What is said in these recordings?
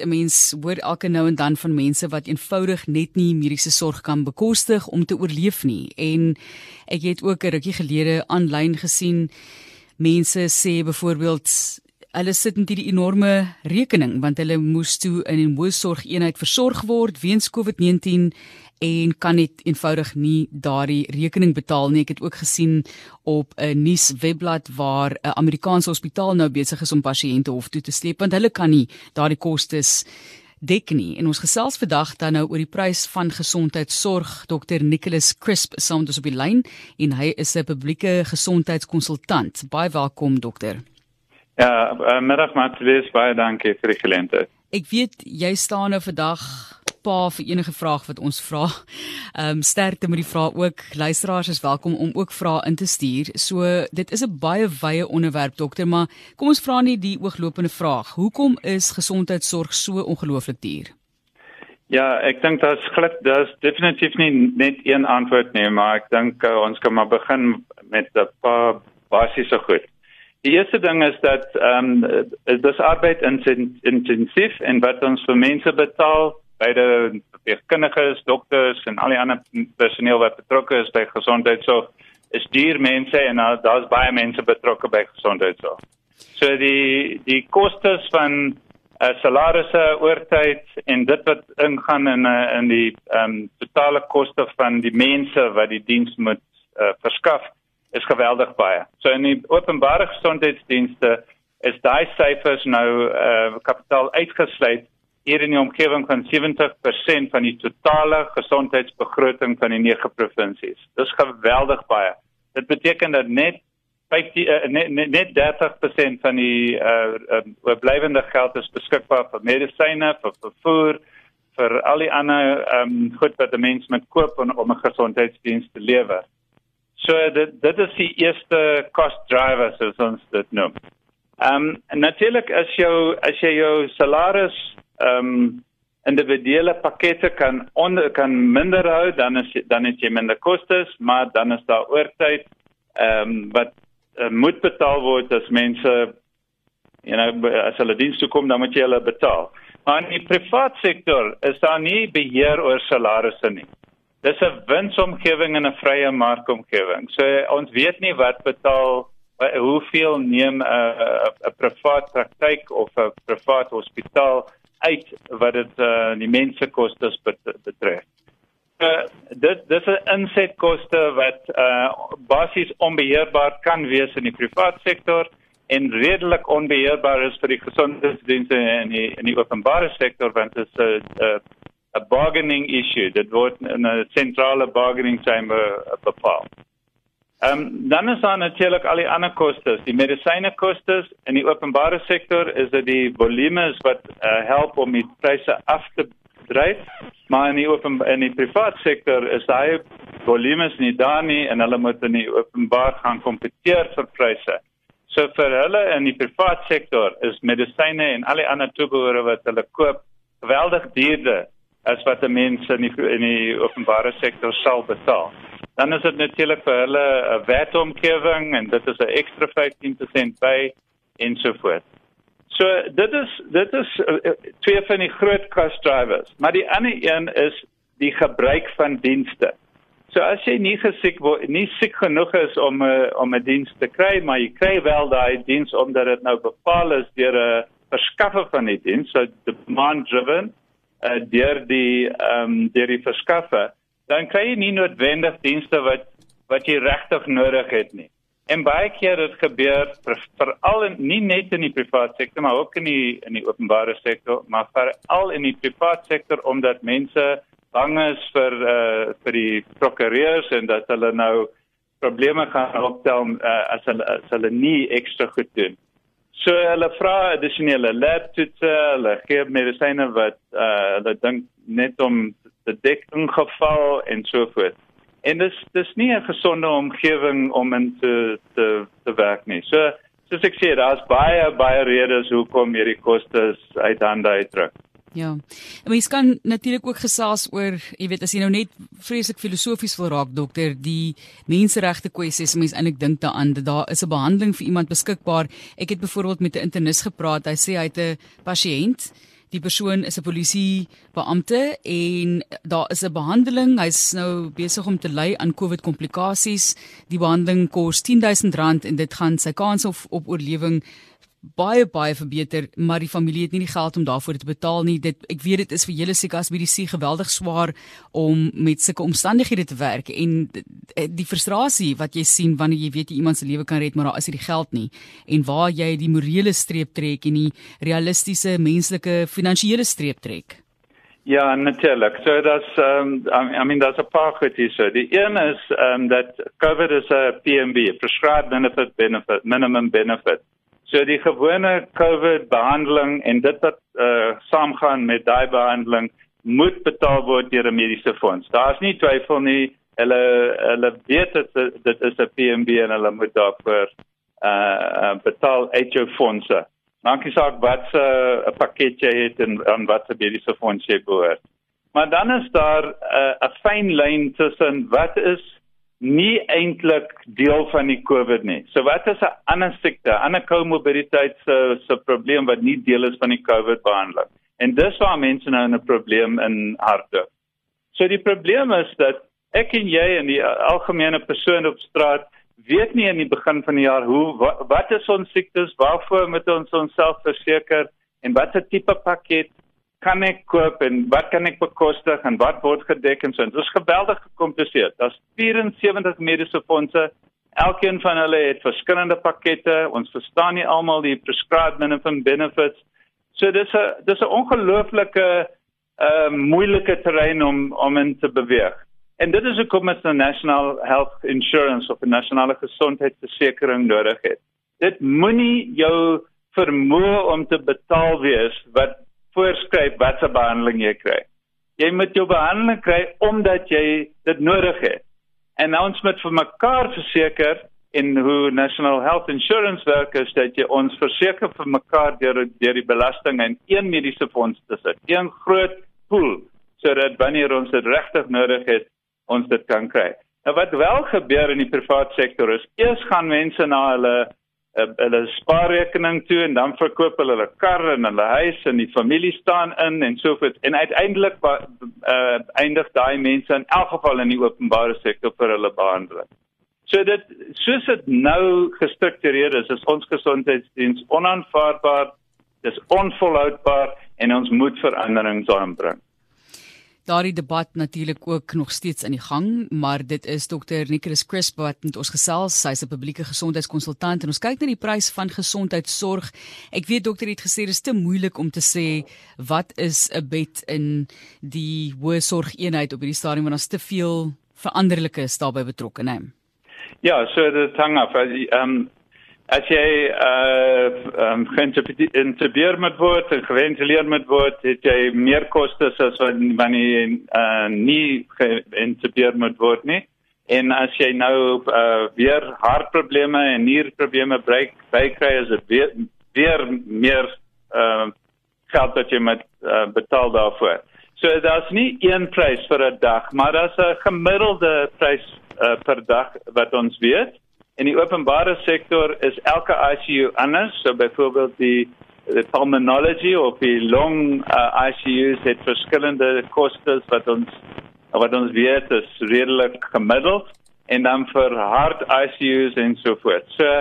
'n Mens hoor elke nou en dan van mense wat eenvoudig net nie mediese sorg kan bekostig om te oorleef nie. En ek het ook 'n rukkie gelede aanlyn gesien mense sê byvoorbeeld hulle sit met hierdie enorme rekening want hulle moes toe in 'n hoësorgeenheid versorg word weens COVID-19 en kan net eenvoudig nie daardie rekening betaal nie. Ek het ook gesien op 'n nuuswebblad waar 'n Amerikaanse hospitaal nou besig is om pasiënte hof toe te sleep want hulle kan nie daardie kostes dek nie. En ons gesels vandag dan nou oor die prys van gesondheidsorg. Dr Nicholas Crisp saam met ons op die lyn en hy is 'n publieke gesondheidskonsultant. Baie welkom dokter. Ja, uh, middag Matius, baie dankie vir die geleentheid. Ek weet jy staan nou vandag pa vir enige vraag wat ons vra. Ehm um, sterkte met die vraag ook. Luisteraars is welkom om ook vrae in te stuur. So dit is 'n baie wye onderwerp dokter, maar kom ons vra net die ooglopende vraag. Hoekom is gesondheidsorg so ongelooflik duur? Ja, ek dink daar's glad daar's definitief nie net een antwoord nie, maar ek dink uh, ons kan maar begin met 'n paar basiese goed. Die eerste ding is dat ehm um, dis arbeid intensief en wat ons vir mense betaal beide verpleegkundiges, dokters en al die ander personeel wat betrokke is by gesondheidsorg is duur mense en daar's baie mense betrokke by gesondheidsorg. So die die kostes van uh, salarisse, oortyd en dit wat ingaan in uh, in die ehm um, totale koste van die mense wat die diens moet uh, verskaf is geweldig baie. So in die openbare gesondheidsdienste is daai syfers nou uh, kapitaal uitgesluit hier in die omgewing van 70% van die totale gesondheidsbegroting van die nege provinsies. Dis geweldig baie. Dit beteken dat net 50 uh, net, net 30% van die uh, uh oorblywende geld is beskikbaar vir medisyne, vir vervoer, vir al die ander um goed wat 'n mens moet koop om, om 'n gesondheidsdiens te lewer. So dit dit is die eerste cost driver soos ons dit noem. Um natuurlik as jou as jy jou salaris ehm um, individuele pakkette kan onder kan minder hou dan is dan het jy minder kostes maar dan is daar oortyd ehm um, wat uh, moet betaal word as mense you know as hulle diens toe kom dan moet jy hulle betaal. Maar in die privaat sektor is daar nie beheer oor salarisse nie. Dis 'n winsomgewing in 'n vrye markomgewing. So ons weet nie wat betaal hoeveel neem 'n uh, 'n privaat praktyk of 'n privaat hospitaal uit wat dit uh, die mense kostes betref. Uh, dit dis 'n insetkoste wat uh, basies onbeheerbaar kan wees in die private sektor en redelik onbeheerbaar is vir die gesondheidsdienste in die in die openbare sektor want dit is 'n 'n bargaining issue dit word in 'n sentrale bargaining chamber bepaal. Ehm um, dan is daar natuurlik al die ander kostes, die medisyne kostes in die openbare sektor is dit die volumes wat uh, help om die pryse af te dryf, maar in die open in die private sektor is daai volumes nie daar nie en hulle moet in die openbaar gaan kompeteer vir pryse. So vir hulle in die private sektor is medisyne en al die ander toebehore wat hulle koop geweldig duurder as wat mense in die in die openbare sektor sal betaal dan is dit natuurlik vir hulle 'n wetomgewing en dit is 'n ekstra 15% by ensovoorts. So dit is dit is uh, twee van die groot cost drivers, maar die ander een is die gebruik van dienste. So as jy nie gesiek word, nie siek genoeg is om uh, om 'n diens te kry, maar jy kry wel daai diens omdat dit nou bepaal is deur 'n verskaffer van die diens, so demand driven, uh, deur die ehm um, deur die verskaffer dan kry jy nie noodwendig dienste wat wat jy regtig nodig het nie. En baie keer het gebeur veral nie net in die private sektor maar ook in die in die openbare sektor, maar veral in die private sektor omdat mense bang is vir uh vir die prokureurs en dat hulle nou probleme gaan optel uh, as hulle as hulle nie ekstra goed doen. So hulle vra addisionele lab toetse, hulle gee medisyne wat uh hulle dink net om te dek ingeval en so voort. En dis dis nie 'n gesonde omgewing om in te te te werk nie. So soos ek sê, daar's baie baie redes hoekom hierdie kostes uit hande uitdruk. Ja. En mens kan natuurlik ook gesels oor, jy weet, as jy nou net vreeslik filosofies wil raak, dokter, die menseregte kwessies, mens eintlik dink daaraan dat daar is 'n behandeling vir iemand beskikbaar. Ek het byvoorbeeld met 'n internis gepraat. Hy sê hy het 'n pasiënt Die persoon is 'n polisiebeampte en daar is 'n behandeling. Hy's nou besig om te ly aan COVID komplikasies. Die behandeling kos R10000 en dit gaan sy kans op, op oorlewing baie baie verbeter, maar die familie het nie die geld om daarvoor te betaal nie. Dit ek weet dit is vir julle seker as by die see geweldig swaar om met sulke omstandighede te werk en die frustrasie wat jy sien wanneer jy weet jy iemand se lewe kan red, maar daar is nie die geld nie en waar jy die morele streep trek en die realistiese menslike finansiële streep trek. Ja, natuurlik. So that's um I mean that's a part of it. So the een is um that COVID is a PMB, prescribed benefit benefit minimum benefit. So die gewone COVID behandeling en dit wat uh saamgaan met daai behandeling moet betaal word deur 'n mediese fonds. Daar's nie twyfel nie. Hulle hulle weet dit dit is 'n PMB en hulle moet daarvoor uh betaal uit jou fondse. Maak nie saak wat 'n uh, pakket jy het en aan wat se mediese fonds jy behoort. Maar dan is daar 'n uh, fyn lyn tussen wat is nie eintlik deel van die COVID nie. So wat is 'n ander siekte, ander komorbiditeit se se probleem wat nie deel is van die COVID behandeling? En dis waar mense nou 'n probleem in harte. So die probleem is dat ek en jy en die algemene persoon op straat weet nie in die begin van die jaar hoe wat, wat is ons siektes, waarvoor moet ons onsself verseker en watter tipe pakket kan ek koop en wat kan ek bekostig en wat word gedek en so. Dit is geweldig gekompliseer. Daar's 74 mediese fondse. Elkeen van hulle het verskillende pakkette. Ons verstaan nie almal die prescribed minimum benefits. So dis 'n dis 'n ongelooflike uh moeilike terrein om om in te beweeg. En dit is hoekom ons 'n national health insurance of 'n nasionale gesondheidsversekering nodig het. Dit moenie jou vermoë om te betaal wees wat voorskryf watse behandeling jy kry. Jy moet jou behandeling kry omdat jy dit nodig het. En nou ons moet vir mekaar verseker in hoe National Health Insurance werk is dat jy ons verseker vir mekaar deur deur die belasting in een mediese fonds te sit. Een groot pool sodat wanneer ons dit regtig nodig het, ons dit kan kry. Nou wat wel gebeur in die private sektor is eers gaan mense na hulle uh, hulle spaarrekening toe en dan verkoop hulle hulle kar en hulle huis en die familie staan in en so voort en uiteindelik uh, eindig daai mense in elk geval in die openbare sektor vir hulle behandeling. So dit soos dit nou gestruktureer is, is ons gesondheidsdiens onaanvaarbaar, dis onvolhoubaar en ons moet veranderings aanbring daardie debat natuurlik ook nog steeds in die gang, maar dit is dokter Nicholas Crisp wat met ons gesels. Sy's 'n publieke gesondheidskonsultant en ons kyk na die prys van gesondheidsorg. Ek weet dokter het gesê dit is te moeilik om te sê wat is 'n bed in die hoë sorgeenheid op hierdie stadium want daar's te veel veranderlikes daarbey betrokke, né? Ja, so dit hang af. Ehm um, as jy uh um geïnterpreteer met word en geventileer met word, het jy meer kostes as wanneer jy uh nie geïnterpreteer met word nie. En as jy nou uh weer hartprobleme en nierprobleme breek, bykry is dit weer weer meer uh geld wat jy moet uh, betaal daarvoor. So daar's nie een prys vir 'n dag, maar daar's 'n gemiddelde prys uh, per dag wat ons weet. In die openbare sektor is elke ICU anders. So byvoorbeeld die die pulmonology of die long uh, ICU's het verskillende kostes wat ons wat ons weet is redelik gemiddeld en dan vir hart ICU's en so voort. So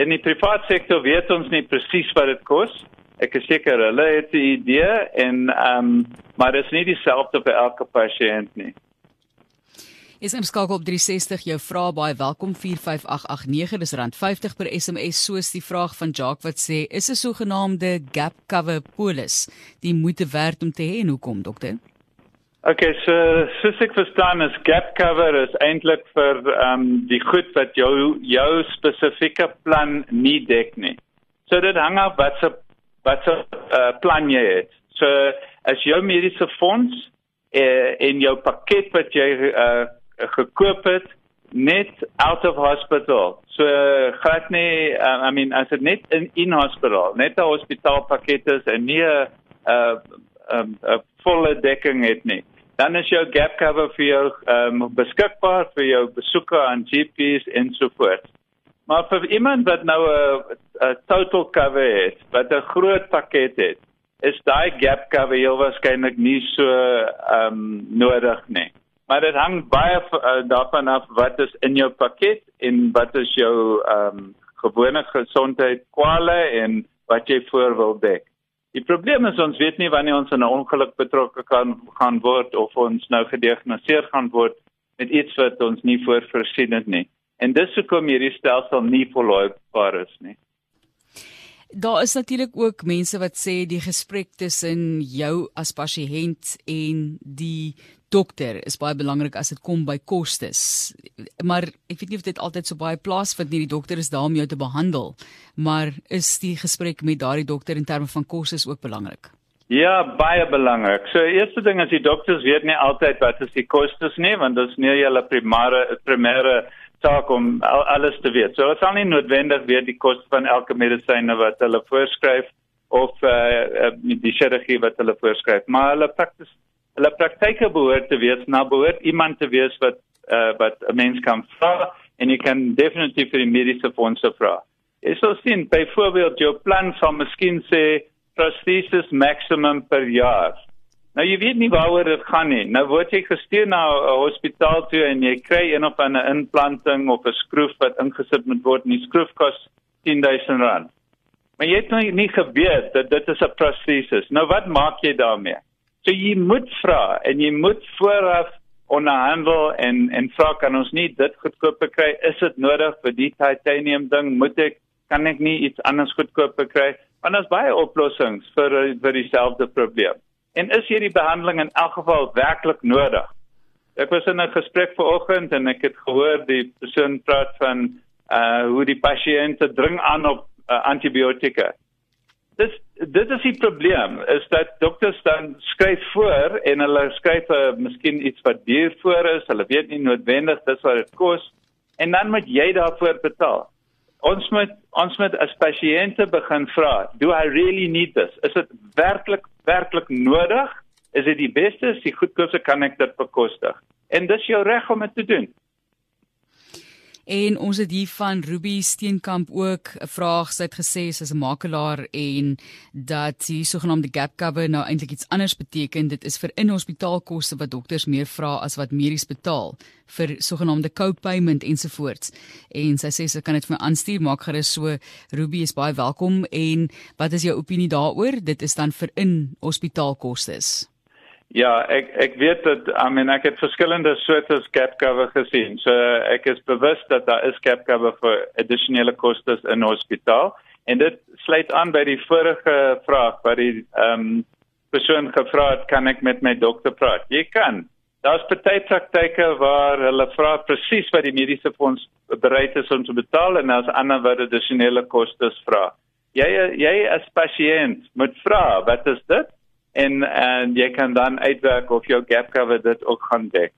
in die private sektor weet ons nie presies wat dit kos. Ek is seker hulle het 'n idee en ehm um, maar dit is nie dieselfde vir elke pasiënt nie. Is in skakel op 360 jou vra baie welkom 45889 dis rand 50 per SMS soos die vraag van Jacques wat sê is 'n sogenaamde gap cover polis die moeite werd om te hê en hoekom dokter? Okay, so soos ek verstaan is gap cover is eintlik vir ehm um, die goed wat jou jou spesifieke plan nie dek nie. So dit hang af wat se wat se uh, plan jy het. So as jou mediese fonds in jou pakket wat jy uh, gekoop het net out of hospital. So glad nie uh, I mean as dit net in in hospital, net 'n hospitaalpakket is en nie 'n 'n 'n volle dekking het nie. Dan is jou gap cover vir jou um, beskikbaar vir jou besoeke aan GPs en so voort. Maar vir iemand wat nou 'n total cover het, wat 'n groot pakket het, is daai gap cover heel waarskynlik nie so ehm um, nodig nie. Maar dit hang baie uh, daarvan af wat is in jou pakket en wat is jou ehm um, gewone gesondheid kwale en wat jy voor wil dek. Die probleem is ons weet nie wanneer ons in 'n ongeluk betrokke kan gaan word of ons nou gediagnoseer gaan word met iets wat ons nie voorsien het nie. En dis hoekom hierdie stelsel nie volhoubaar is nie. Daar is natuurlik ook mense wat sê die gesprek tussen jou as pasiënt en die dokter is baie belangrik as dit kom by kostes. Maar ek weet nie of dit altyd so baie plaasvind nie. Die dokter is daar om jou te behandel, maar is die gesprek met daardie dokter in terme van kostes ook belangrik? Ja, baie belangrik. So eerste ding is die dokters weet nie altyd wat is die kostes nie, want dit is nie hulle primêre primêre taak om alles te weet. So dit sal nie noodwendig weet die koste van elke medisyne wat hulle voorskryf of uh, die chirurgie wat hulle voorskryf, maar hulle praktis hulle praktyke behoort te weet, nou behoort iemand te wees wat uh, wat 'n mens kan vra en jy kan definitief vir die mediese fondse vra. Jy sal sien byvoorbeeld jou plan van miskien sê prosthesis maximum per jaar. Nou jy weet nie waaroor dit gaan nie. Nou word jy gestuur na 'n hospitaal toe en jy kry een of ander implanting of 'n skroef wat ingesit moet word en die skroef kos 10000 rand. Maar jy het nou nie geweet dat dit is 'n prothesis. Nou wat maak jy daarmee? So jy moet vra en jy moet vooraf onderhandel en en vra kan ons nie dit goedkoop kry? Is dit nodig vir die titanium ding? Moet ek kan ek nie iets anders goedkoop kry? Want daar's baie oplossings vir vir dieselfde probleem. En is hierdie behandeling in elk geval werklik nodig? Ek was in 'n gesprek vanoggend en ek het gehoor die persoon praat van uh hoe die pasiënte dring aan op uh, antibiotika. Dis dit is die probleem is dat dokters dan skryf voor en hulle skryf 'n uh, miskien iets wat duur voor is. Hulle weet nie noodwendig dis wat dit kos en dan moet jy daarvoor betaal. Ons moet ons moet as pasiënte begin vra, do I really need this? Is dit werklik werklik nodig? Is dit die beste? Is die goedkoopste kan ek dit bekostig? En dis jou reg om dit te doen. En ons het hier van Ruby Steenkamp ook 'n vraag. Sy het gesê sy is 'n makelaar en dat die sogenaamde gap cover nou eintlik iets anders beteken. Dit is vir inhospitaalkoste wat dokters meer vra as wat medies betaal. Vir sogenaamde co-payment ensovoorts en sy sê sy kan dit vir my aanstuur. Maak gerus so. Ruby is baie welkom. En wat is jou opinie daaroor? Dit is dan vir inhospitaalkostes Ja, ek ek weet dat I mean ek het verskillende soorte gap cover gesien. So ek is bewus dat daar is gap cover vir addisionele kostes in hospitaal en dit sluit aan by die vorige vraag wat die ehm um, persoon gevra het kan ek met my dokter praat. Jy kan. Daar's baie praktyke waar hulle vra presies wat die mediese fonds bereid is om te betaal en daar's ander wat addisionele kostes vra. Jy jy as pasiënt moet vra, wat is dit? En en jy kan dan uitwerk of jou gap cover dit ook gaan dek.